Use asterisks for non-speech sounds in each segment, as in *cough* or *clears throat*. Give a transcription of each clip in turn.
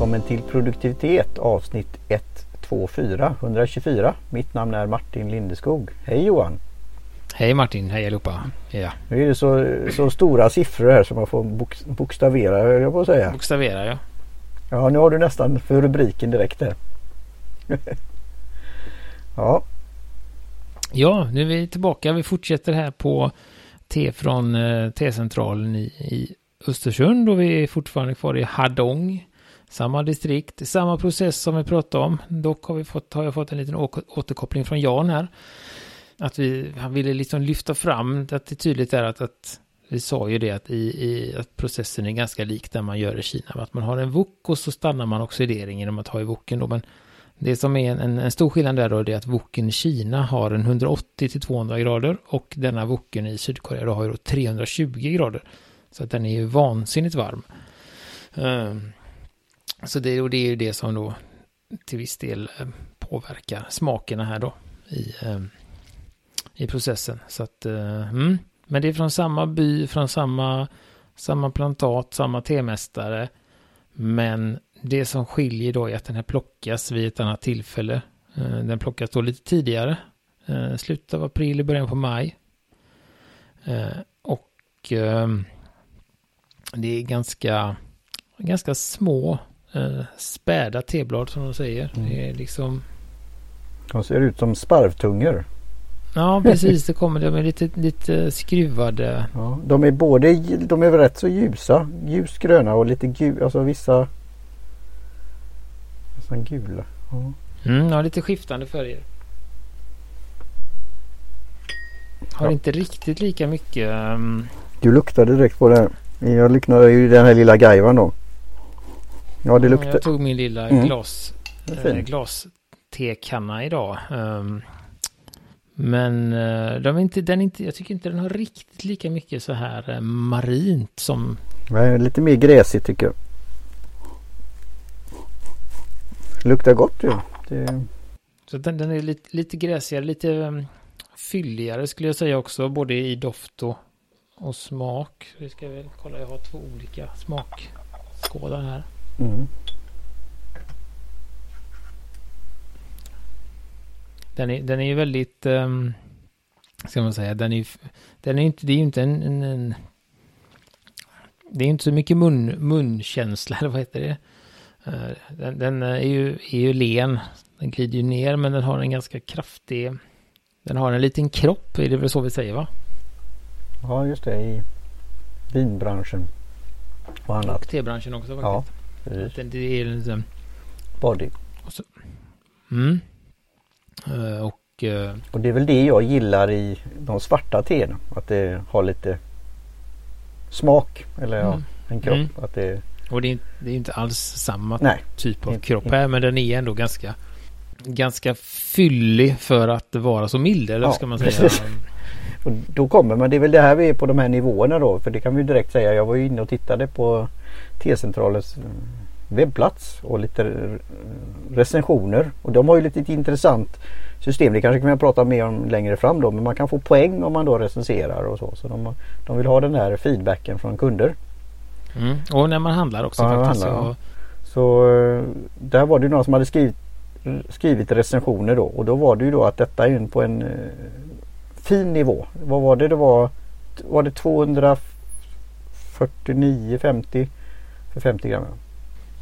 välkommen till produktivitet avsnitt 124 124. Mitt namn är Martin Lindeskog. Hej Johan! Hej Martin, hej allihopa. Ja. Nu är det så, så stora siffror här som man får bok, bokstavera höll jag på att säga. Bokstavera ja. Ja nu har du nästan för rubriken direkt där. *laughs* ja. Ja, nu är vi tillbaka. Vi fortsätter här på T från eh, T-centralen i, i Östersund och vi är fortfarande kvar i Hadong. Samma distrikt, samma process som vi pratade om. Dock har, vi fått, har jag fått en liten återkoppling från Jan här. Att vi, han ville liksom lyfta fram att det tydligt är att, att vi sa ju det att, i, i, att processen är ganska lik där man gör i Kina. Att man har en wok och så stannar man oxidering genom att ha i woken då. Men det som är en, en, stor skillnad där då är att woken i Kina har en 180 till 200 grader och denna woken i Sydkorea då har ju då 320 grader. Så att den är ju vansinnigt varm. Um, så det, och det är ju det som då till viss del eh, påverkar smakerna här då i, ehm, i processen. Så att, eh, mm. Men det är från samma by, från samma, samma plantat, samma temästare. Men det som skiljer då är att den här plockas vid ett annat tillfälle. Eh, den plockas då lite tidigare. Slutet av april, i början på maj. och ehm, det är ganska, ganska små eh, späda teblad som de säger. Mm. Det är liksom... De ser ut som sparvtungor. Ja, precis. Det kommer. De är lite, lite skruvade. Ja, de är både, de är rätt så ljusa. Ljust gröna och lite gula. Alltså vissa nästan gula. Ja. Mm, ja, lite skiftande färger. Har ja. inte riktigt lika mycket. Um... Du luktade direkt på det här. Jag liknar ju den här lilla gaivan då. Ja det luktar. Jag tog min lilla mm. glas, äh, glas tekanna idag. Um, men uh, de är inte, den är inte, jag tycker inte den har riktigt lika mycket så här uh, marint som... Nej, lite mer gräsigt tycker jag. Luktar gott ju. Det... Så den, den, är lite, lite gräsigare, lite um, fylligare skulle jag säga också. Både i doft och, och smak. Vi ska väl kolla, jag har två olika smakskålar här. Mm. Den är, den är ju väldigt, um, ska man säga, den är, den är inte, det är ju inte en, en, en det är inte så mycket mun, munkänsla, *laughs* eller vad heter det? Uh, den, den, är, ju, är ju len, den glider ju ner, men den har en ganska kraftig, den har en liten kropp, är det väl så vi säger va? Ja, just det, i vinbranschen och annat. Och tebranschen också faktiskt. Ja. Precis. Det, det är liksom... Body. Och, så, mm. Uh, och, uh, och det är väl det jag gillar i de svarta teerna. Att det har lite smak. Eller mm. ja, en kropp. Mm. Att det, och det är, det är inte alls samma Nej, typ av kropp här. Men den är ändå ganska ganska fyllig för att vara så mild. Eller ja, ska man säga? *laughs* Och då kommer man, det är väl det här vi är på de här nivåerna då. För det kan vi direkt säga. Jag var ju inne och tittade på T-centralens eh, webbplats och lite recensioner. Och de har ju lite intressant system. Det kanske kan vi prata mer om längre fram då. Men man kan få poäng om man då recenserar och så. Så de, de vill ha den här feedbacken från kunder. Mm. Och när man handlar också ja, faktiskt. Handlar, ja. Så eh, där var det några som hade skrivit, skrivit recensioner då. Och då var det ju då att detta är på en eh, fin nivå. Vad var det det var? Var det 249, 50 för 50 gram?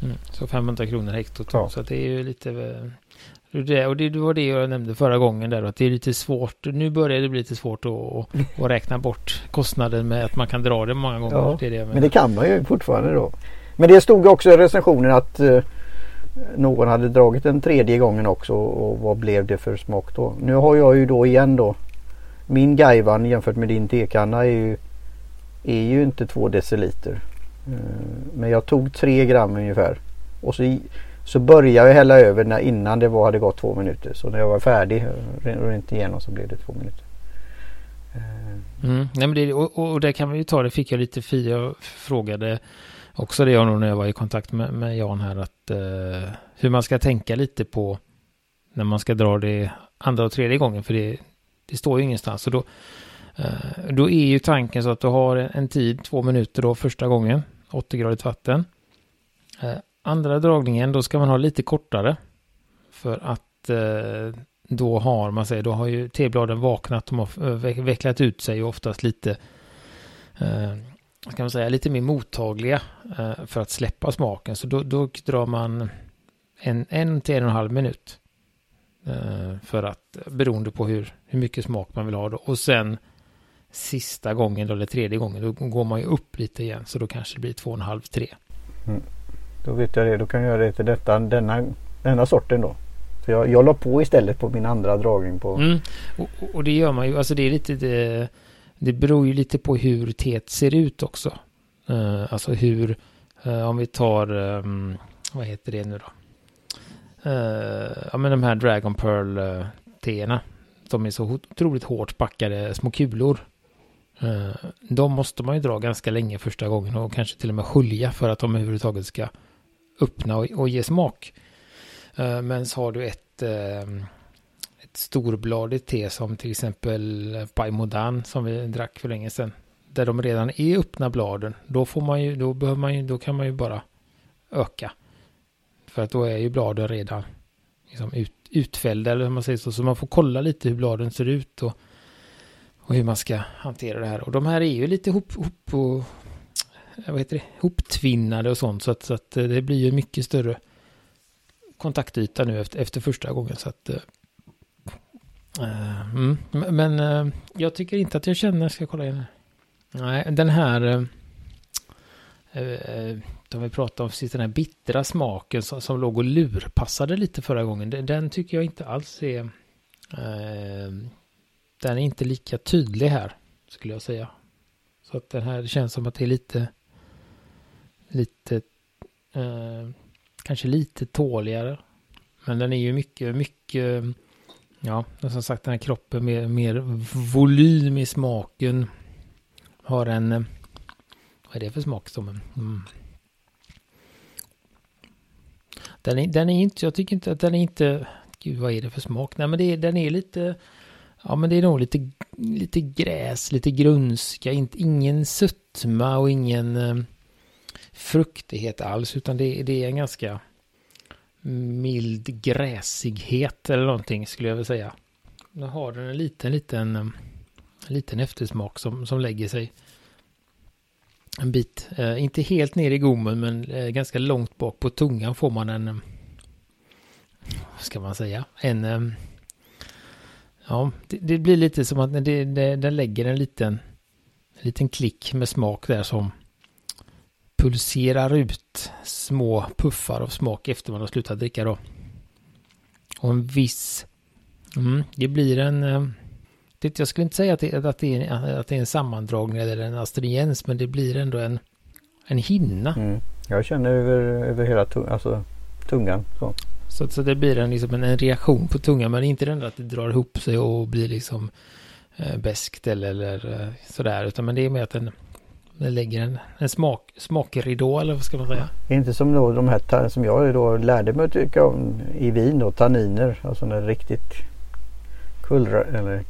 Mm, så 500 kronor hektot. Ja. Så det är ju lite... Det, och det var det jag nämnde förra gången där att det är lite svårt. Nu börjar det bli lite svårt att, att räkna bort kostnaden med att man kan dra det många gånger. Ja, det det men det kan man ju fortfarande då. Men det stod också i recensionen att uh, någon hade dragit den tredje gången också och vad blev det för smak då? Nu har jag ju då igen då min Gaivan jämfört med din tekanna är ju, är ju inte två deciliter. Eh, men jag tog tre gram ungefär. Och så, så började jag hälla över när, innan det var, hade gått två minuter. Så när jag var färdig eh, och inte igenom så blev det två minuter. Eh. Mm. Nej, men det, och, och det kan vi ju ta, det fick jag lite för jag frågade också det jag nog när jag var i kontakt med, med Jan här att eh, hur man ska tänka lite på när man ska dra det andra och tredje gången för det, det står ju ingenstans. Så då, Eh, då är ju tanken så att du har en, tid, två minuter då första gången 80-gradigt vatten. Eh, andra dragningen då ska man ha lite kortare. För att eh, då har man sig, då har ju tebladen vaknat, de har vecklat ut sig och oftast lite kan ska man säga, lite mer mottagliga för att släppa smaken. Så då, då drar man en, en till en och en halv minut. För att, beroende på hur, hur mycket smak man vill ha då. Och sen sista gången eller tredje gången, då går man ju upp lite igen. Så då kanske det blir två och en halv, tre. Mm. Då vet jag det, då kan jag göra det till detta, denna, denna sorten då. Så jag, jag la på istället på min andra dragning på. Mm. Och, och, det gör man ju, alltså det är lite det, det beror ju lite på hur teet ser ut också. Uh, alltså hur, uh, om vi tar, um, vad heter det nu då? Uh, ja men de här Dragon Pearl teerna. De är så otroligt hårt packade små kulor. Eh, de måste man ju dra ganska länge första gången och kanske till och med skölja för att de överhuvudtaget ska öppna och, ge smak. Eh, men så har du ett, ehm, ett storbladigt te som till exempel Pai som vi drack för länge sedan. Där de redan är öppna bladen. Då får man ju, då behöver man ju, då kan man ju bara öka. För att då är ju bladen redan liksom ut, utfällda eller hur man säger så. Så man får kolla lite hur bladen ser ut och, och hur man ska hantera det här. Och de här är ju lite hop, hop och, eh, vad heter det, hoptvinnade och sånt. Så att, så att eh, det blir ju mycket större kontaktyta nu efter, efter första gången. Så att, uh, mm. Men uh, jag tycker inte att jag känner, ska jag kolla igen. Nej, den här, uh, de vi pratade om precis den här bittra smaken som, som låg och lurpassade lite förra gången. Den, den tycker jag inte alls är, den är inte lika tydlig här, skulle jag säga. Så att den här känns som att det är lite, lite eh, kanske lite tåligare. Men den är ju mycket, mycket, ja, som sagt den här kroppen med mer volym i smaken. Har en, eh, vad är det för smak som, mm. Den är, den är inte, jag tycker inte att den är inte, gud vad är det för smak? Nej men det den är lite, ja men det är nog lite, lite gräs, lite grönska, inte, ingen sötma och ingen eh, fruktighet alls, utan det, det är en ganska mild gräsighet eller någonting skulle jag vilja säga. Nu har den en liten, liten, eh, en liten eftersmak som, som lägger sig en bit, eh, inte helt ner i gommen men eh, ganska långt bak på tungan får man en, eh, vad ska man säga, en, eh, ja, det, det, blir lite som att det, det, den lägger en liten, en liten klick med smak där som pulserar ut små puffar av smak efter man har slutat dricka då. Och en viss... Mm, det blir en... Eh, det, jag skulle inte säga att det, att, det är, att det är en sammandragning eller en astringens men det blir ändå en, en hinna. Mm. Jag känner över, över hela alltså, tungan. Så. Så, så det blir en, liksom en, en reaktion på tungan men inte den att det drar ihop sig och blir liksom eh, beskt eller, eller eh, sådär utan men det är mer att den det lägger en, en smak, smakridå eller vad ska man säga? Inte som då de här som jag då lärde mig att tycka om i vin då, tanniner. Alltså när riktigt kullra eller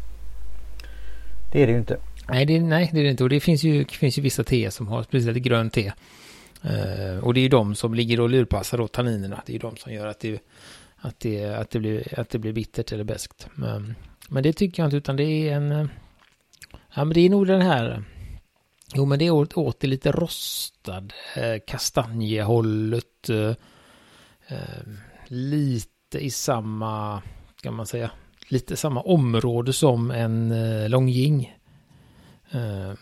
det är det ju inte. Nej det, nej, det är det inte. Och det finns ju, finns ju vissa te som har speciellt grönt te. Eh, och det är ju de som ligger och lurpassar då tanninerna. Det är ju de som gör att det, att det, att det, blir, att det blir bittert eller beskt. Men, men det tycker jag inte utan det är en... Eh, ja men det är nog den här Jo, men det är åt, åt det lite rostad eh, kastanjehållet. Eh, eh, lite i samma, kan man säga, lite samma område som en eh, Longjing. Eh,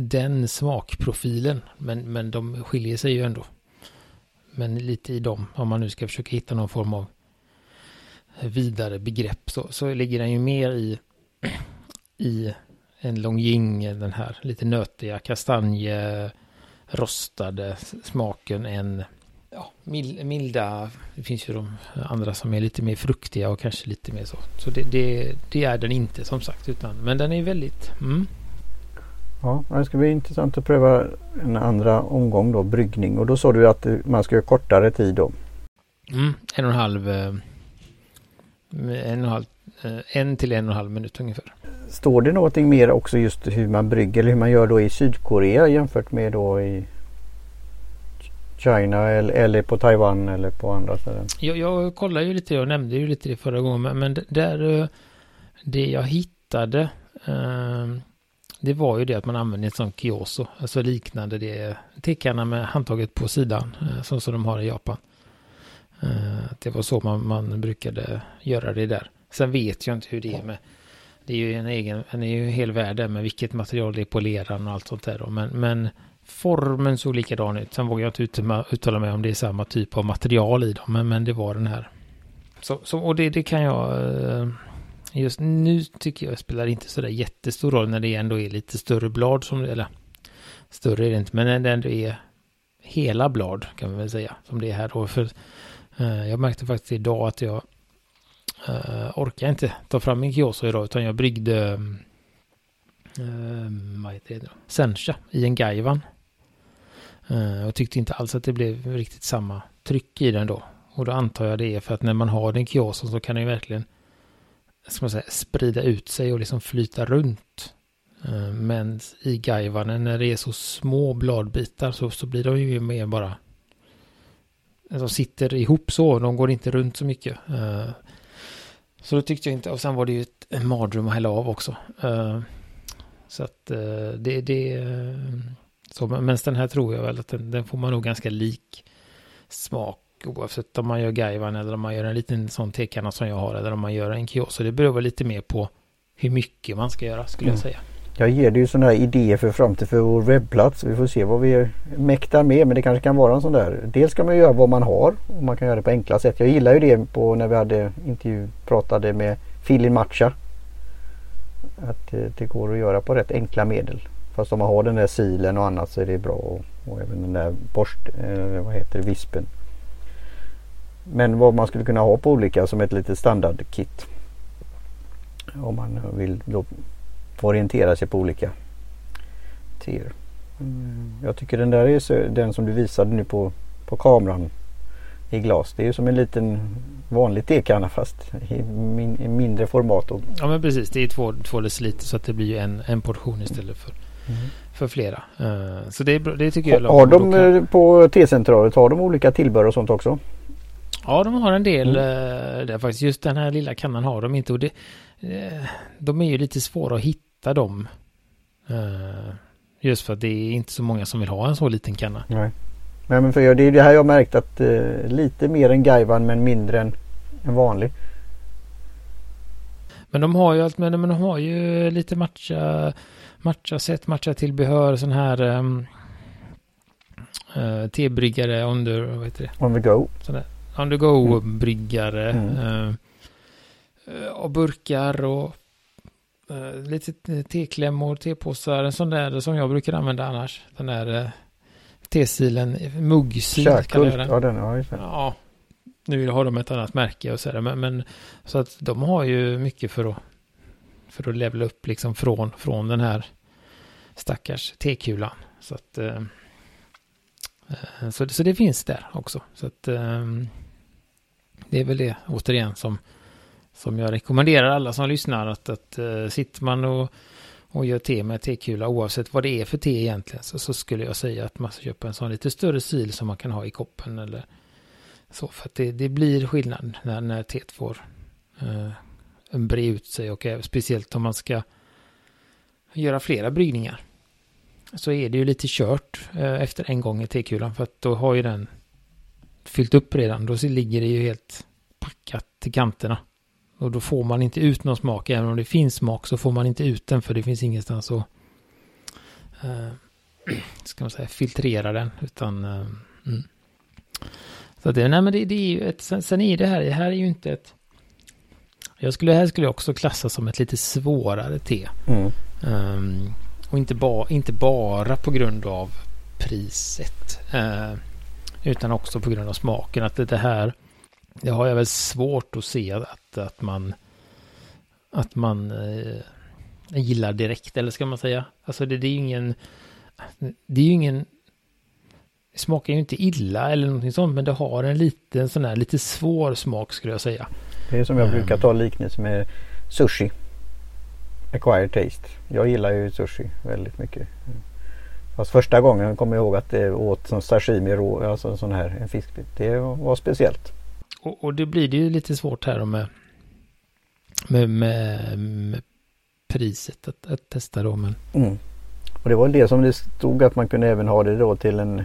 den smakprofilen, men, men de skiljer sig ju ändå. Men lite i dem, om man nu ska försöka hitta någon form av vidare begrepp, så, så ligger den ju mer i, i en Longjing, den här lite nötiga kastanje, rostade smaken än ja, milda, det finns ju de andra som är lite mer fruktiga och kanske lite mer så. Så det, det, det är den inte som sagt, utan, men den är väldigt... Mm. Ja, det ska bli intressant att pröva en andra omgång då, bryggning. Och då sa du att man ska göra kortare tid då? Mm, en och en halv... Eh, en, och en, halv, eh, en till en och en halv minut ungefär. Står det någonting mer också just hur man brygger eller hur man gör då i Sydkorea jämfört med då i China eller, eller på Taiwan eller på andra ställen? Jag, jag kollade ju lite, jag nämnde ju lite det förra gången, men, men där eh, det jag hittade eh, det var ju det att man använde ett sånt kioso, alltså liknande det tickarna med handtaget på sidan, eh, som, som de har i Japan. Eh, det var så man, man brukade göra det där. Sen vet jag inte hur det är med det är ju en egen, det är ju hel värld med vilket material det är på leran och allt sånt där då. Men, men formen såg likadan ut. Sen vågar jag inte uttala mig om det är samma typ av material i dem. Men, men det var den här. Så, så, och det, det kan jag... Eh, Alltså, just nu tycker jag spelar inte sådär jättestor roll när det ändå är lite större blad som eller större är det inte, men när det ändå är hela blad kan man väl säga som det är här då. För eh, jag märkte faktiskt idag att jag eh, orkar inte ta fram min Kioso idag utan jag bryggde eh, vad heter det Sencha i en Gaivan. Eh, och tyckte inte alls att det blev riktigt samma tryck i den då. Och då antar jag det är för att när man har den Kioso så kan den ju verkligen ska man säga, sprida ut sig och liksom flyta runt. Eh, men i Gaivanen när det är så små bladbitar så, så blir de ju mer bara de sitter ihop så, de går inte runt så mycket. Eh, så då tyckte jag inte, och sen var det ju ett, en mardröm att hälla av också. Eh, så att det det, det så, men den här tror jag väl att den, den, får man nog ganska lik smak oavsett om man gör gaivan eller om man gör en liten sån tekanna som jag har eller om man gör en kiosk. Så det beror väl lite mer på hur mycket man ska göra skulle mm. jag säga. Jag ger dig ju sådana här idéer för framtiden för vår webbplats. Vi får se vad vi mäktar med. Men det kanske kan vara en sån där. Dels kan man göra vad man har och man kan göra det på enkla sätt. Jag gillar ju det på när vi hade intervju pratade med Filin Matcha. Att det går att göra på rätt enkla medel. Fast om man har den där silen och annat så är det bra. Och, och även den där borst, eh, vad heter det, vispen. Men vad man skulle kunna ha på olika som ett litet standardkit. Om man vill då orientera sig på olika teer. Mm. Jag tycker den där är den som du visade nu på, på kameran i glas. Det är ju som en liten vanlig tekanna fast i, min, i mindre format. Och... Ja men precis, det är två, två deciliter så att det blir en, en portion istället för, mm. för flera. Uh, så det, det tycker jag Har de kan... Eh, på T-centralet, har de olika tillbehör och sånt också? Ja de har en del mm. uh, där faktiskt. Just den här lilla kannan har de inte. Och det, uh, de är ju lite svåra att hitta dem. Uh, just för att det är inte så många som vill ha en så liten kanna. Nej. men för det är det här jag märkt att uh, lite mer än Gaivan men mindre än en vanlig. Men de har ju allt men de har ju lite matcha matcha sätt, matcha tillbehör sån här um, uh, tebryggare the, vad heter det? On the go. Sån där, on the go mm. bryggare. Mm. Uh, och burkar och lite teklämmor, tepåsar, en sån där som jag brukar använda annars. Den där tesilen, muggsil kallar jag den. Ja, den ja, ja, nu har de ett annat märke och sådär. Men, men, så att de har ju mycket för att, för att levla upp liksom från, från den här stackars tekulan. Så att så, så det finns där också. Så att det är väl det återigen som som jag rekommenderar alla som lyssnar att, att uh, sitter man och, och gör te med tekula oavsett vad det är för te egentligen så, så skulle jag säga att man ska köpa en sån lite större sil som man kan ha i koppen eller så för att det, det blir skillnad när, när teet får uh, bre ut sig och speciellt om man ska göra flera bryggningar. Så är det ju lite kört uh, efter en gång i tekulan för att då har ju den fyllt upp redan. Då ligger det ju helt packat till kanterna. Och då får man inte ut någon smak. Även om det finns smak så får man inte ut den för det finns ingenstans att uh, *clears throat* ska man säga, filtrera den. Utan, uh, mm. Så det, nej men det, det är ju ett, sen, sen är det här, det här är ju inte ett jag skulle, här skulle jag också klassa som ett lite svårare te. Mm. Um, och inte, ba, inte bara på grund av priset. Uh, utan också på grund av smaken. Att det, här det har jag väl svårt att se att, att man att man eh, gillar direkt eller ska man säga. Alltså det, det är ju ingen det är ju ingen det smakar ju inte illa eller någonting sånt men det har en liten sån här lite svår smak skulle jag säga. Det är som jag brukar ta liknelse med sushi. Acquired taste. Jag gillar ju sushi väldigt mycket. Fast första gången kommer jag ihåg att det åt som sashimi rå, alltså en sån här en fiskbit. Det var speciellt. Och, och det blir det ju lite svårt här med, med, med, med priset att, att, testa då. Men... Mm. Och det var det som det stod att man kunde även ha det då till en,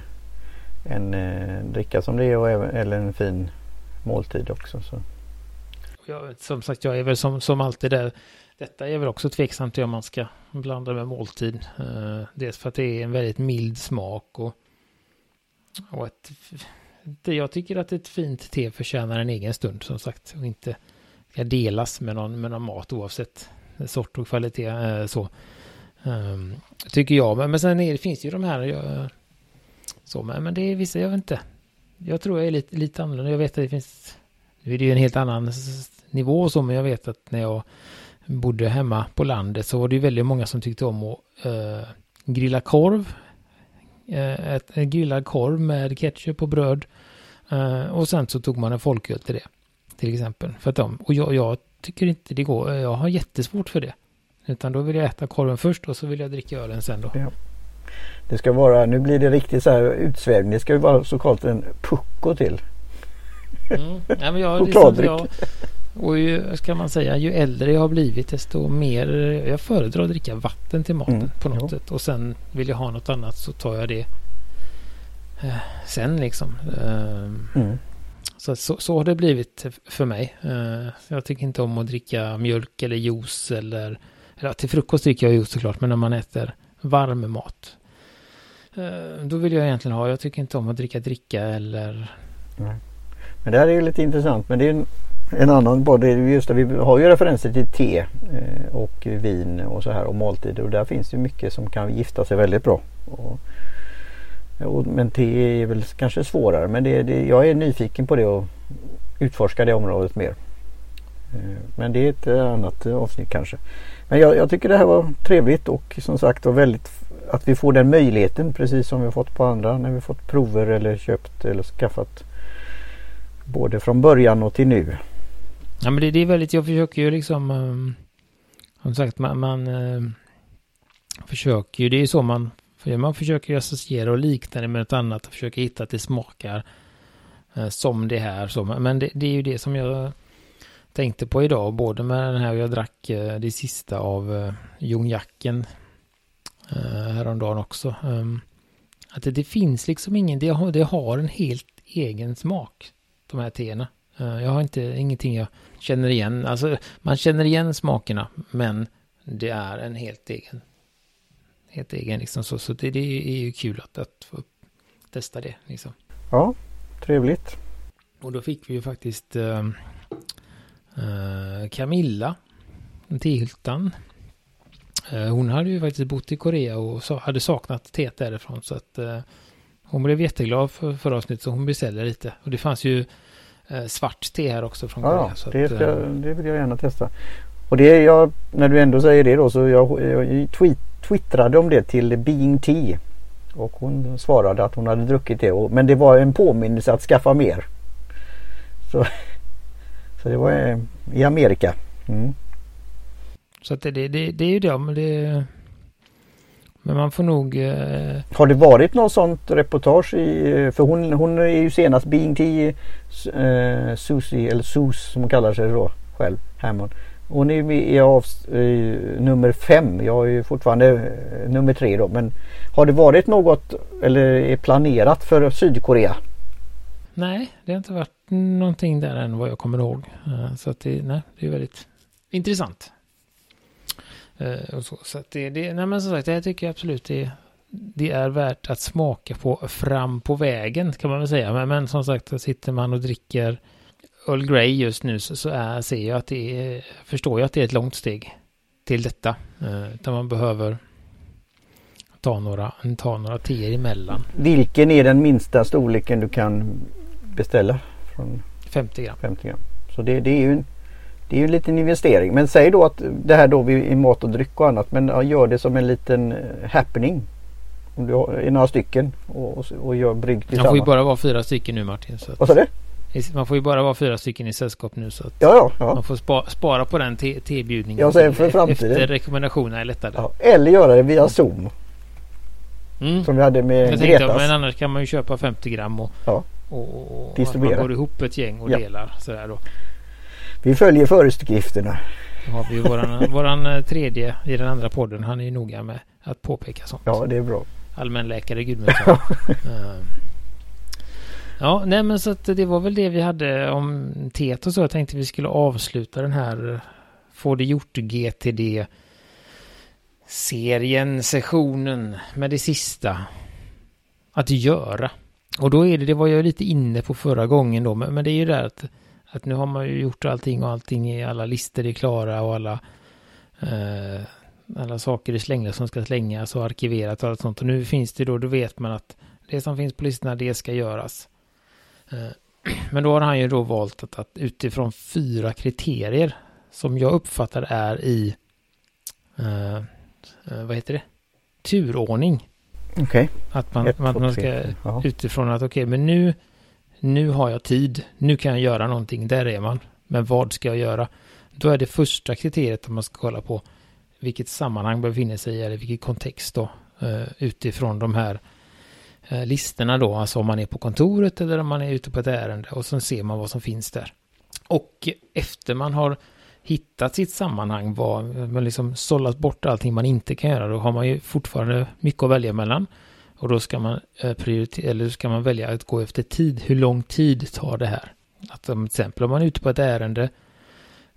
en eh, dricka som det är och även, eller en fin måltid också. Så. Ja, som sagt, jag är väl som, som alltid där. Detta är väl också tveksamt till om man ska blanda med måltid. Eh, dels för att det är en väldigt mild smak och, och ett, det, jag tycker att ett fint te förtjänar en egen stund som sagt och inte ska delas med någon, med någon mat oavsett sort och kvalitet. Eh, så ehm, tycker jag. Men, men sen är, det finns ju de här. Jag, så, men, men det är vissa, jag vet inte. Jag tror jag är lite, lite annorlunda. Jag vet att det finns. Nu är det ju en helt annan nivå så, men jag vet att när jag bodde hemma på landet så var det ju väldigt många som tyckte om att uh, grilla korv. Uh, ett, en grillad korv med ketchup och bröd. Uh, och sen så tog man en folköl till det. Till exempel. För att de, och jag, jag tycker inte det går. Jag har jättesvårt för det. Utan då vill jag äta korven först och så vill jag dricka ölen sen då. Ja. Det ska vara, nu blir det riktigt så här utsvävning. Det ska ju vara så kallat en pucko till. Mm. Ja, men jag, *laughs* liksom, jag, och ju, ska man säga, ju äldre jag har blivit desto mer, jag föredrar att dricka vatten till maten mm. på något jo. sätt. Och sen vill jag ha något annat så tar jag det eh, sen liksom. Eh, mm. så, så, så, har det blivit för mig. Eh, jag tycker inte om att dricka mjölk eller juice eller, eller till frukost dricker jag juice såklart, men när man äter varm mat. Eh, då vill jag egentligen ha, jag tycker inte om att dricka dricka eller Nej. Men det här är ju lite intressant. Men det är en, annan både just det, vi har ju referenser till te eh, och vin och så här och måltider och där finns ju mycket som kan gifta sig väldigt bra. Och, och, men te är väl kanske svårare men det, det, jag är nyfiken på det och utforska det området mer. Eh, men det är ett eh, annat avsnitt kanske. Men jag, jag, tycker det här var trevligt och som sagt var väldigt att vi får den möjligheten precis som vi har fått på andra när vi fått prover eller köpt eller skaffat Både från början och till nu. Ja men det, det är väldigt, jag försöker ju liksom um, Som sagt man, man uh, Försöker ju, det är så man Man försöker ju associera och likna det med något annat och försöker hitta att det smakar uh, Som det här så, men det, det, är ju det som jag Tänkte på idag, både med den här jag drack uh, det sista av eh, uh, Jongjacken uh, Häromdagen också um, Att det, det, finns liksom ingen, det har, det har en helt egen smak de här teerna. Eh, jag har inte, ingenting jag känner igen. Alltså, man känner igen smakerna, men det är en helt egen. Helt egen liksom så. Så det, det är ju kul att, att få testa det liksom. Ja, trevligt. Och då fick vi ju faktiskt uh, Camilla, tehyltan. Uh, hon hade ju faktiskt bott i Korea och så, hade saknat teet därifrån så att hon blev jätteglad för förra avsnittet så hon beställde lite. Och det fanns ju eh, svart te här också från Korea. Ja, det, ska, eh, det vill jag gärna testa. Och det jag, när du ändå säger det då så jag, jag tweet, twittrade om det till Being Tea. Och hon svarade att hon hade druckit det. Och, men det var en påminnelse att skaffa mer. Så, så det var eh, i Amerika. Mm. Så att det, det, det, det är ju det. Men det men man får nog... Eh... Har det varit något sånt reportage i... Eh, för hon, hon är ju senast Being T eh, Susie eller Sus som hon kallar sig då själv, Hammond. Hon är med i av, eh, nummer fem. Jag är ju fortfarande eh, nummer tre då. Men har det varit något eller är planerat för Sydkorea? Nej, det har inte varit någonting där än vad jag kommer ihåg. Uh, så att det, nej, det är väldigt intressant. Eh, och så så det, det, nej men som sagt, det tycker jag absolut det, det är värt att smaka på fram på vägen kan man väl säga. Men, men som sagt, sitter man och dricker Earl Grey just nu så, så är, ser jag att det är, förstår jag att det är ett långt steg till detta. Eh, utan man behöver ta några, ta några teer emellan. Vilken är den minsta storleken du kan beställa? Från 50 gram. 50 gram. Så det, det är ju en det är ju en liten investering. Men säg då att det här då i mat och dryck och annat. Men gör det som en liten eh, happening. Om du är några stycken och, och, gör brygg tillsammans. Man får ju bara vara fyra stycken nu Martin. Så Vad sa du? Man får ju bara vara fyra stycken i sällskap nu så att ja, ja, ja. man får spa, spara på den tebjudningen. Jag säger för framtiden. Efter rekommendationerna är lättare. Eller göra det via Zoom. Mm. Som vi hade med Jag tänkte, men annars kan man ju köpa 50 gram och, och, och, och att man går ihop ett gäng och delar sådär då. Vi följer föreskrifterna. Då har vi ju våran, *laughs* våran eh, tredje i den andra podden. Han är ju noga med att påpeka sånt. Ja, det är bra. Allmänläkare Gudmundsson. *laughs* Ehm. ja, nej men så att det var väl det vi hade om teet och så. Jag tänkte vi skulle avsluta den här eh, Få det gjort GTD serien, sessionen med det sista att göra. Och då är det, det var jag lite inne på förra gången då, men, men det är ju det att, att nu har man ju gjort allting och allting i alla listor är klara och alla eh, alla saker är slängda som ska slängas och arkiverat och allt sånt. Och nu finns det då, då vet man att det som finns på listorna, det ska göras. Eh, *clears throat* Men då har han ju då valt att, att utifrån fyra kriterier som jag uppfattar är i, eh, eh, vad heter det, turordning. Okej. Att man, Ett, att två, man tre. ska utifrån att okej, men nu, nu har jag tid, nu kan jag göra någonting, där är man. Men vad ska jag göra? Då är det första kriteriet att man ska kolla på vilket sammanhang befinner sig i eller vilken kontext då eh, utifrån de här eh, listorna då, alltså om man är på kontoret eller om man är ute på ett ärende och så ser man vad som finns där. Och efter man har hittat sitt sammanhang, vad, man liksom sållat bort allting man inte kan göra, då har man ju fortfarande mycket att välja mellan. Och då ska man eh, prioritera, eller ska man välja att gå efter tid. Hur lång tid tar det här? Att om, till exempel om man är ute på ett ärende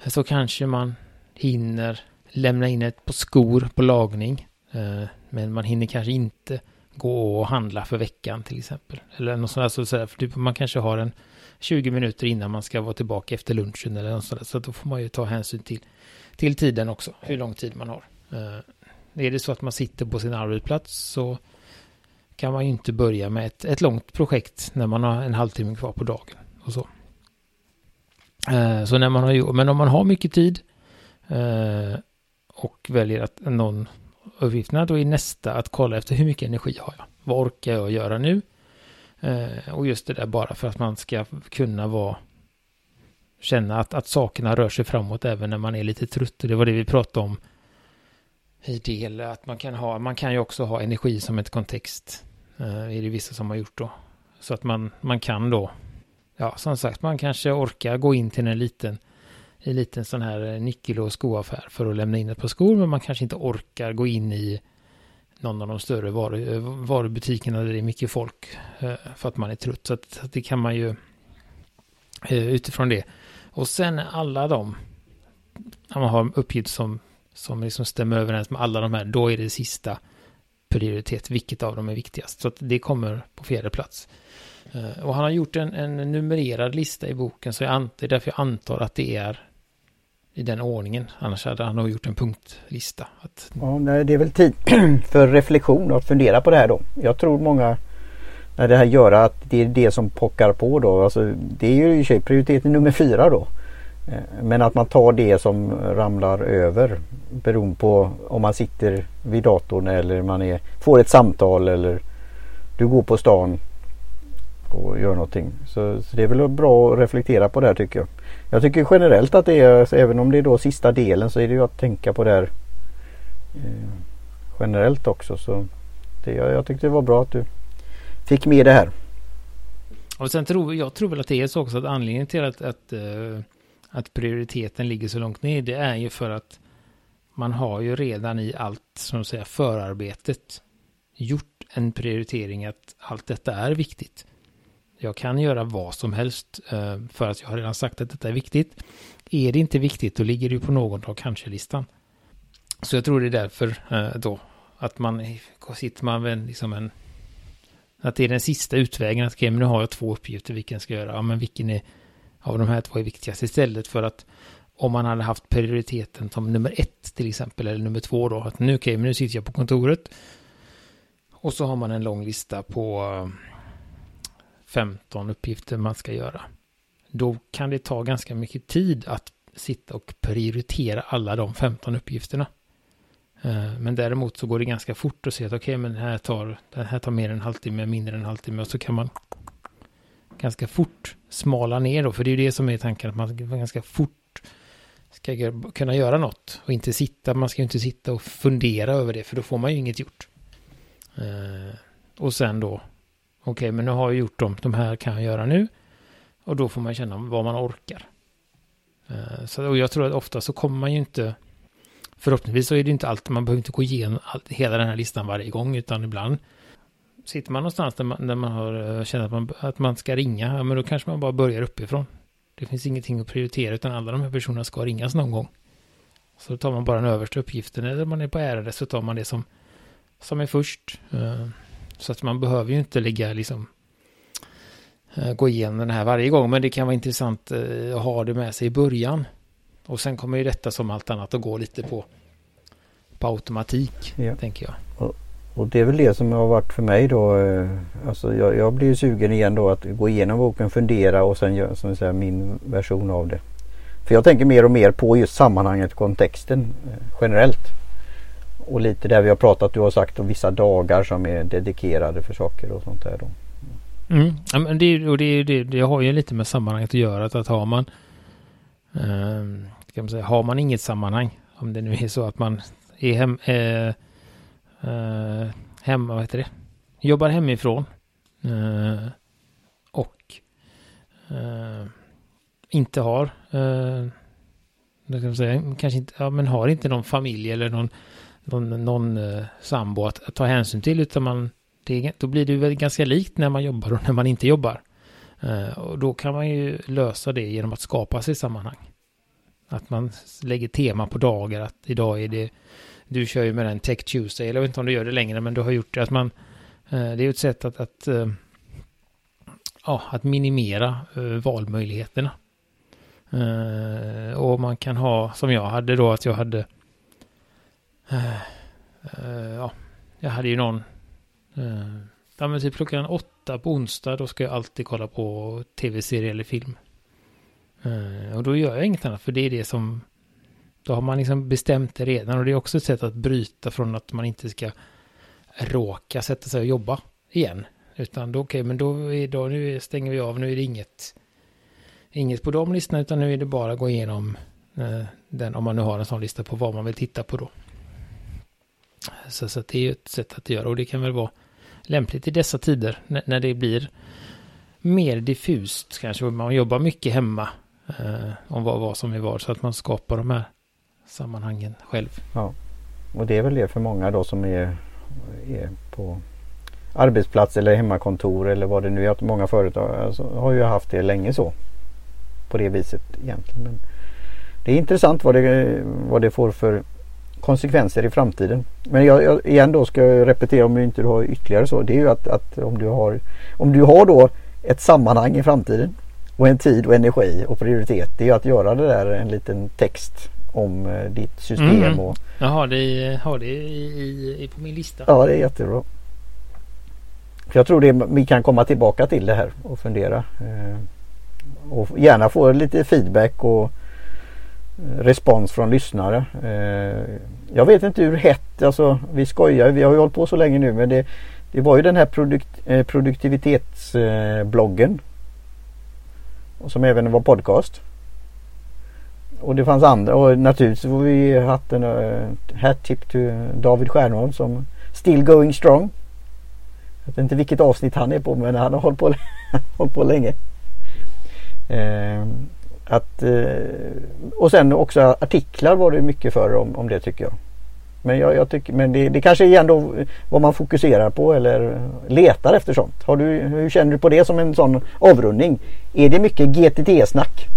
eh, så kanske man hinner lämna in ett par skor på lagning. Eh, men man hinner kanske inte gå och handla för veckan till exempel. Eller något sånt där, så, där, för typ, man kanske har en 20 minuter innan man ska vara tillbaka efter lunchen eller något sånt där. Så då får man ju ta hänsyn till, till tiden också, hur lång tid man har. Eh, är det så att man sitter på sin arbetsplats så kan man ju inte börja med ett, ett långt projekt när man har en halvtimme kvar på dagen och så. Eh, så när man har men om man har mycket tid eh, och väljer att någon uppgifterna då är nästa att kolla efter hur mycket energi har jag? Vad orkar jag göra nu? Eh, och just det där bara för att man ska kunna vara känna att, att sakerna rör sig framåt även när man är lite trött. Och det var det vi pratade om i del att man kan ha, man kan ju också ha energi som ett kontext. Eh, är det vissa som har gjort då. Så att man, man kan då, ja som sagt, man kanske orkar gå in till en liten, en liten sån här eh, nyckel och skoaffär för att lämna in ett par skor, men man kanske inte orkar gå in i någon av de större varu, eh, varubutikerna där det är mycket folk eh, för att man är trött. Så att, att det kan man ju eh, utifrån det. Och sen alla de, när man har uppgifter som, som liksom stämmer överens med alla de här, då är det sista prioritet, vilket av dem är viktigast. Så att det kommer på fjärde plats. Eh, och han har gjort en, en numrerad lista i boken, så jag ant, det är därför jag antar att det är i den ordningen. Annars hade han nog gjort en punktlista. Att, Ja, nej, det är väl tid *clears throat* för reflektion och att fundera på det här då. Jag tror många när det här gör att det är det som pockar på då. Alltså, det är ju i och för sig prioritet nummer fyra då. Eh, men att man tar det som ramlar över beroende på om man sitter vid datorn eller man är, får ett samtal eller du går på stan och gör någonting. Så, så det är väl bra att reflektera på det här tycker jag. Jag tycker generellt att det är, även om det är då sista delen så är det ju att tänka på det här eh, generellt också. Så det, jag, jag tyckte det var bra att du fick med det här. och sen tror jag tror väl att det är så också att anledningen till att, att, eh, att prioriteten ligger så långt ner, det är ju för att man har ju redan i allt, som att säga, förarbetet gjort en prioritering att allt detta är viktigt. Jag kan göra vad som helst eh, för att jag har redan sagt att detta är viktigt. Är det inte viktigt då ligger det ju på någon av kanske-listan. Så jag tror det är därför eh, då att man sitter man med liksom en att det är den sista utvägen att okej, men nu har jag två uppgifter, vilken ska jag göra? Ja, men vilken är av de här två är viktigast istället för att om man hade haft prioriteten som nummer ett till exempel, eller nummer två då, att nu, okej, men nu sitter jag på kontoret och så har man en lång lista på eh, 15 uppgifter man ska göra. Då kan det ta ganska mycket tid att sitta och prioritera alla de 15 uppgifterna. Eh, men däremot så går det ganska fort att se att okej, men här tar, den här tar mer än en halvtimme, mindre än en halvtimme och så kan man ganska fort smala ner då, för det är ju det som är tanken, att man ganska fort ska kunna göra något och inte sitta, man ska ju inte sitta och fundera över det, för då får man ju inget gjort. Eh, och sen då, okej okay, men nu har jag gjort dem, de här kan jag göra nu. Och då får man känna vad man orkar. Eh, så, och jag tror att ofta så kommer man ju inte, förhoppningsvis så är det inte alltid, man behöver inte gå igenom hela den här listan varje gång, utan ibland sitter man någonstans där man, där man har, eh, känner att man, att man ska ringa, ja, men då kanske man bara börjar uppifrån. Det finns ingenting att prioritera, utan alla de här personerna ska ringas någon gång. Så då tar man bara den översta uppgiften, eller om man är på ärende så tar man det som, som är först. Eh, så att man behöver ju inte ligga liksom Eh, gå igenom den här varje gång. Men det kan vara intressant att ha det med sig i början. Och sen kommer ju detta som allt annat att gå lite på, på automatik, ja. tänker jag. Och, och, det är väl det som har varit för mig då. Eh, alltså jag, jag blir ju sugen igen då att gå igenom boken, fundera och sen göra som säger, min version av det. För jag tänker mer och mer på just sammanhanget, kontexten eh, generellt. Och lite där vi har pratat, du har sagt om vissa dagar som är dedikerade för saker och sånt där. Då. Mm. Ja, men det, och det, det, det har ju lite med sammanhanget att göra. Att, att har man eh, kan man säga, har man inget sammanhang, om det nu är så att man är hem, eh, eh, hemma, vad heter det, jobbar hemifrån eh, och eh, inte har, eh, kan man säga, kanske inte, ja, men har inte någon familj eller någon, någon, någon eh, sambo att, att ta hänsyn till, utan man det, då blir det väl ganska likt när man jobbar och när man inte jobbar. Eh, och då kan man ju lösa det genom att skapa sig sammanhang. Att man lägger tema på dagar, att idag är det, du kör ju med den Tech Tuesday, eller jag vet inte om du gör det längre, men du har gjort det att man, eh, det är ju ett sätt att, att, eh, ja, att minimera eh, valmöjligheterna. och man kan ha, som jag hade då, att jag hade, ja, jag hade ju någon ja, men typ klockan åtta på onsdag, då ska jag alltid kolla på tv-serie eller film. Och då gör jag inget annat, för det är det som... Då har man liksom bestämt det redan och det är också ett sätt att bryta från att man inte ska råka sätta sig och jobba igen. Utan då, okej, okay, men då, är, då nu stänger vi av, nu är det inget, inget på de listorna, utan nu är det bara att gå igenom eh, den, om man nu har en sån lista på vad man vill titta på då. Så, så det är ju ett sätt att göra och det kan väl vara lämpligt i dessa tider när, när det blir mer diffust kanske. Man jobbar mycket hemma eh, om vad, vad som är vad så att man skapar de här sammanhangen själv. Ja, och det är väl det för många då som är, är på arbetsplats eller hemmakontor eller vad det nu är. Många företag alltså, har ju haft det länge så. På det viset egentligen. Men det är intressant vad det, vad det får för konsekvenser i framtiden. Men jag, jag, igen då ska jag repetera om du inte har ytterligare så. Det är ju att, att, om, du har, om du har då ett sammanhang i framtiden och en tid och energi och prioritet. Det är ju att göra det där en liten text om eh, ditt system. Mm. Och, jag har det, har det i, i, på min lista. Ja det är jättebra. Jag tror det, vi kan komma tillbaka till det här och fundera. Eh, och gärna få lite feedback och respons från lyssnare. Eh, jag vet inte hur hett, alltså vi skojar, vi har ju hållit på så länge nu men det, det var ju den här produkt, eh, produktivitetsbloggen. som även var podcast. Och det fanns andra och naturligtvis har vi haft en uh, hat tip till David Stjernholm som Still Going Strong. Jag vet inte vilket avsnitt han är på men han har hållit på, *laughs* hållit på länge. Uh, att, uh, och sen också artiklar var det mycket för om, om det tycker jag. Men, jag, jag tycker, men det, det kanske är ändå vad man fokuserar på eller letar efter sånt. Har du, hur känner du på det som en sån avrundning? Är det mycket GTT-snack?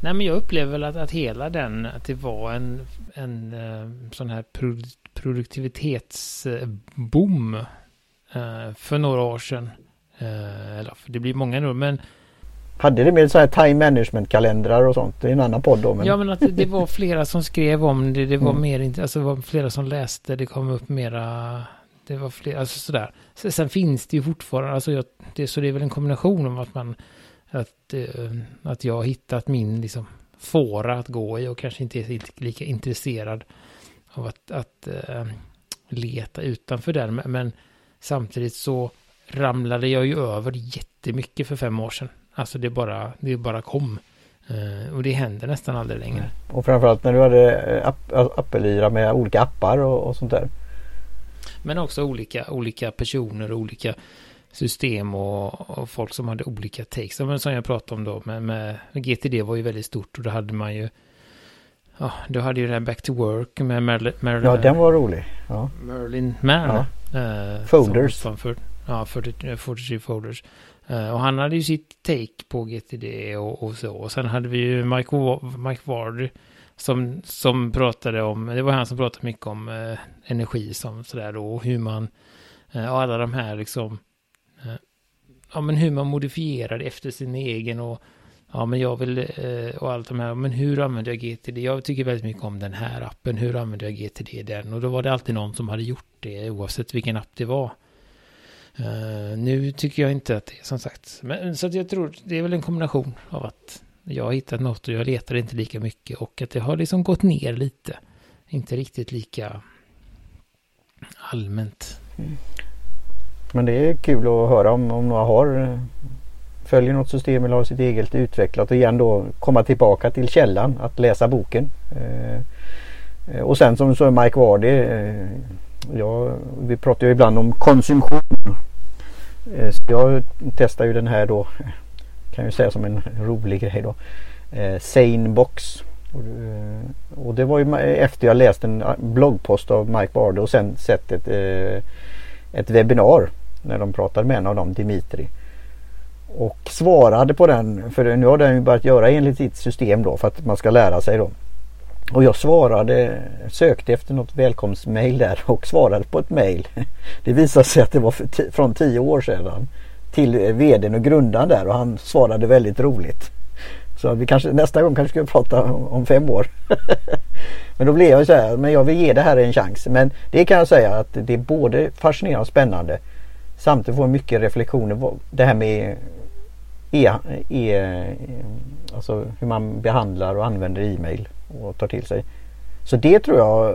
Nej men jag upplever väl att, att hela den, att det var en, en uh, sån här pro produktivitetsboom uh, för några år sedan. Uh, eller det blir många nu men hade det med så här time management kalendrar och sånt. Det är en annan podd då. Men... Ja men att det var flera som skrev om det. Det var mm. mer alltså det var flera som läste. Det kom upp mera. Det var flera, alltså sådär. Sen finns det ju fortfarande, alltså jag, det, så det är väl en kombination om att man, att, eh, att jag har hittat min liksom fåra att gå i och kanske inte är lika intresserad av att, att uh, leta utanför den. Men samtidigt så ramlade jag ju över jättemycket för fem år sedan. Alltså det bara, det bara kom. Uh, och det händer nästan aldrig längre. Och framförallt när du hade eh, app, Apple-yra med olika appar och, och sånt där. Men också olika, olika personer, olika system och, och folk som hade olika takes. Men som jag pratade om då med, med GTD var ju väldigt stort och då hade man ju Ja, då hade ju det här Back to Work med Merlin. Merlin Ja, den var rolig. Ja. Merlin Mann. Ja. Eh, Folders. Som, som för, ja, 40, 43 Folders. Eh, och han hade ju sitt take på GTD och, och så. Och sen hade vi ju Mike, Mike Ward som, som pratade om, det var han som pratade mycket om eh, energi som sådär då. Och hur man, eh, och alla de här liksom, eh, Eh, ja men hur man modifierar det efter sin egen och Ja, men jag vill, eh, och allt de här, men hur använder jag GTD? Jag tycker väldigt mycket om den här appen, hur använder jag GTD i den? Och då var det alltid någon som hade gjort det, oavsett vilken app det var. Eh, nu tycker jag inte att det är som sagt, men så att jag tror, det är väl en kombination av att jag har hittat något och jag letar inte lika mycket och att det har liksom gått ner lite. Inte riktigt lika allmänt. Mm. Men det är kul att höra om, om några har eh, följer något system eller har sitt eget utvecklat och igen då komma tillbaka till källan att läsa boken. Eh, eh och sen som så Mike Wardy, eh, ja, vi pratar ju ibland om konsumtion. Eh, så jag testar ju den här då, kan ju säga som en rolig grej då, eh, Sane Box. Och, eh, och det var ju efter jag läst en ah, bloggpost av Mike Wardy och sen sett ett, eh, ett webbinar när de pratade med en av dem, Dimitri. Och svarade på den, för nu har den ju börjat göra enligt sitt system då för att man ska lära sig då. Och jag svarade, sökte efter något välkomstmail där och svarade på ett mail. *laughs* Det visade sig att det var från tio år sedan till vdn och grundaren där och han svarade väldigt roligt. Så vi kanske nästa gång kanske ska prata om fem år. *laughs* men då blev jag så här, men jag vill ge det här en chans. Men det kan jag säga att det är både fascinerande och spännande. Samtidigt får jag mycket reflektioner. Det här med e, e, alltså hur man behandlar och använder e-mail och tar till sig. Så det tror jag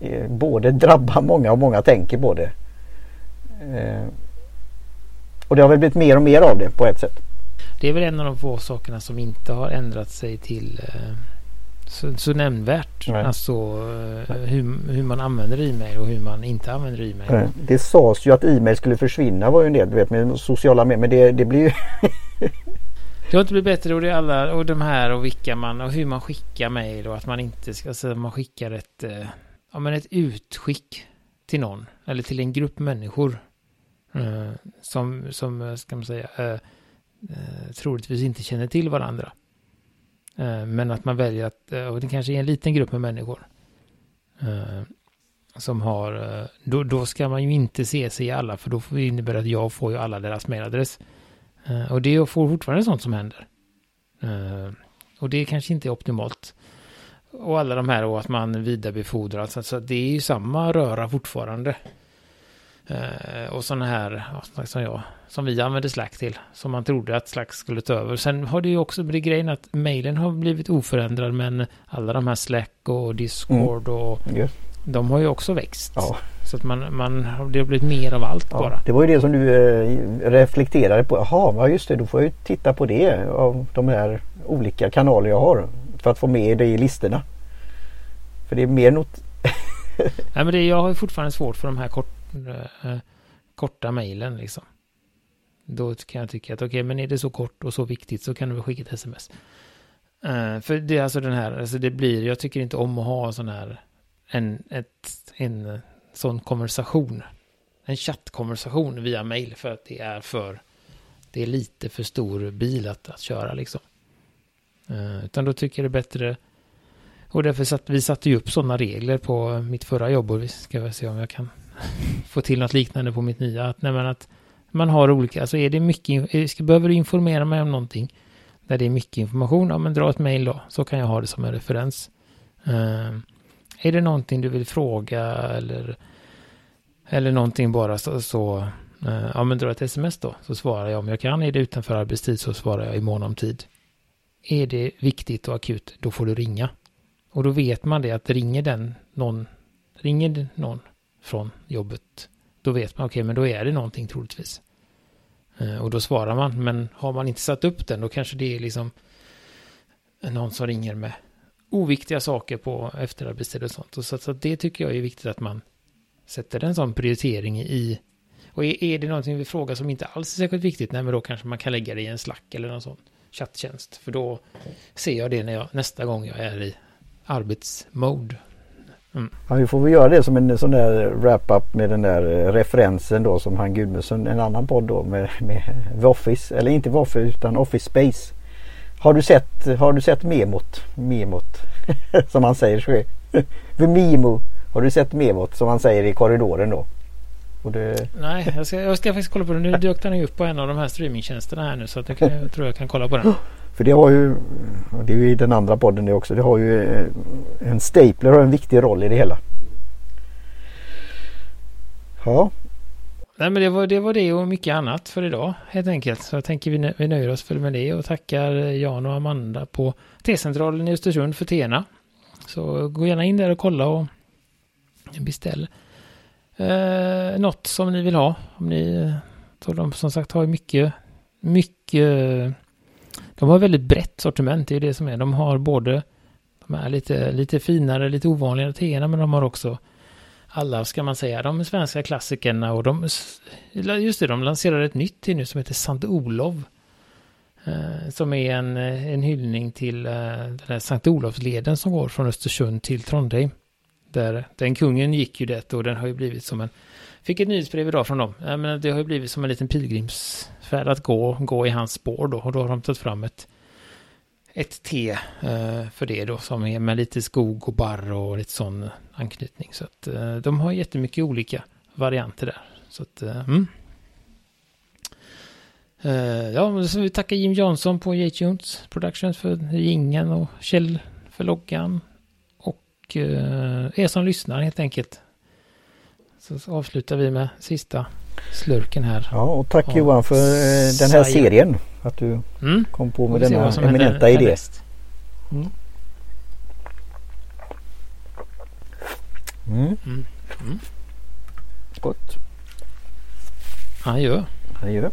eh, både drabbar många och många tänker på det. Eh, och det har väl blivit mer och mer av det på ett sätt. Det är väl en av de få sakerna som inte har ändrat sig till eh, så, så nämnvärt. Nej. Alltså eh, hur, hur man använder e-mail och hur man inte använder e-mail. Nej. Det sades ju att e-mail skulle försvinna var ju en del du vet med sociala medier. Men det, det blir ju *laughs* Det har inte blivit bättre och det är alla och de här och vilka man och hur man skickar mejl och att man inte ska, alltså man skickar ett, eh, ja men ett utskick till någon eller till en grupp människor. Eh, som, som, ska man säga, eh, troligtvis inte känner till varandra. Eh, men att man väljer att, eh, och det kanske är en liten grupp med människor. Eh, som har, eh, då, då ska man ju inte se sig i alla för då innebär det att jag får ju alla deras mailadress. Eh, och det får fortfarande sånt som händer. Och det kanske inte är optimalt. Och alla de här och att man vidarebefordrar, så det är ju samma röra fortfarande. Eh, och sådana här, ja, som jag, som vi använder Slack till, som man trodde att Slack skulle ta över. Sen har det ju också blivit grejen att mailen har blivit oförändrad, men alla de här Slack och Discord mm. och yes. de har ju också växt. Ja. Så att man, man, det har blivit mer av allt ja, bara. Det var ju det som du eh, reflekterade på. Jaha, just det, då får jag ju titta på det av de här olika kanaler jag har. För att få med det i listorna. För det är mer något... *laughs* Nej men det, jag har ju fortfarande svårt för de här kort, eh, Eh, korta mejlen liksom. Då kan jag tycka att okej, okay, men är det så kort och så viktigt så kan du väl skicka ett sms. Uh, för det är alltså den här, alltså det blir, jag tycker inte om att ha sån här, en, ett, en sån konversation. En chattkonversation via mail för att det är för, det är lite för stor bil att, att köra liksom. Uh, utan då tycker jag det är bättre, och därför satt vi satte ju upp sådana regler på mitt förra jobb och vi ska väl se om jag kan få till något liknande på mitt nya. Att, nej, att man har olika, alltså är det mycket, ska, behöver du informera mig om någonting där det är mycket information, ja men dra ett mail då, så kan jag ha det som en referens. Uh, är det någonting du vill fråga eller, eller någonting bara så, så uh, ja men dra ett sms då, så svarar jag om jag kan. Är det utanför arbetstid så svarar jag i mån om tid. Är det viktigt och akut, då får du ringa. Och då vet man det att ringer den någon, ringer någon från jobbet, då vet man, okej, okay, men då är det någonting troligtvis. Eh, och då svarar man, men har man inte satt upp den, då kanske det är liksom någon som ringer med oviktiga saker på efterarbetstid och sånt. Och så, så det tycker jag är viktigt att man sätter en sån prioritering i och är, är det någonting vi frågar som inte alls är särskilt viktigt, nej men då kanske man kan lägga det i en slack eller någon sån chatttjänst. För då ser jag det när jag, nästa gång jag är i arbetsmode. Mm. Ja, vi får väl göra det som en sån där wrap-up med den där eh, referensen då som han Gudmundsson, en annan podd då med, med Office, eller inte Office utan Office Space. Har du sett, har du sett memot? Memot *laughs* som han säger så Mimo. Har du sett memot som han säger i korridoren då? Det... Nej, jag ska, jag ska faktiskt kolla på det. Nu dök den ju upp på en av de här streamingtjänsterna här nu så att jag, kan, jag tror jag kan kolla på den. *gasps* För det har ju, det är ju i den andra podden det också, det har ju eh, en stapler har en viktig roll i det hela. Ja. Nej men det var, det var det och mycket annat för idag helt enkelt. Så jag tänker vi, vi nöjer oss för med det och tackar eh, Jan och Amanda på T-centralen i Östersund för Tena. Så gå gärna in där och kolla och beställ eh, något som ni vill ha. Om ni, så de som sagt har mycket, mycket, de har väldigt brett sortiment, det är det som är. De har både de här lite, lite finare, lite ovanligare teerna, men de har också alla, ska man säga, de svenska klassikerna och de, just det, de lanserar ett nytt te nu som heter Sankt Olof. Eh, som är en, en hyllning till eh, den här Sankt Olofsleden som går från Östersund till Trondheim. Där, den kungen gick ju det och den har ju blivit som en... Fick ett nyhetsbrev idag från dem. Men det har ju blivit som en liten pilgrims för att gå, gå i hans spår då. Och då har de tagit fram ett, ett te eh, för det då som är med lite skog och barr och lite sån anknytning. Så att eh, de har jättemycket olika varianter där. Så att, eh, mm. Uh, ja, så vi tackar Jim Jansson på J-Tunes Productions för ringen och Kjell för loggan och eh, er som lyssnar helt enkelt. Så avslutar vi med sista slurken här. Ja, och tack Johan för eh, den här serien. Att du mm. kom på med denna eminenta idé. Mm. Mm. Mm. Mm. Gott. Adjö. Adjö.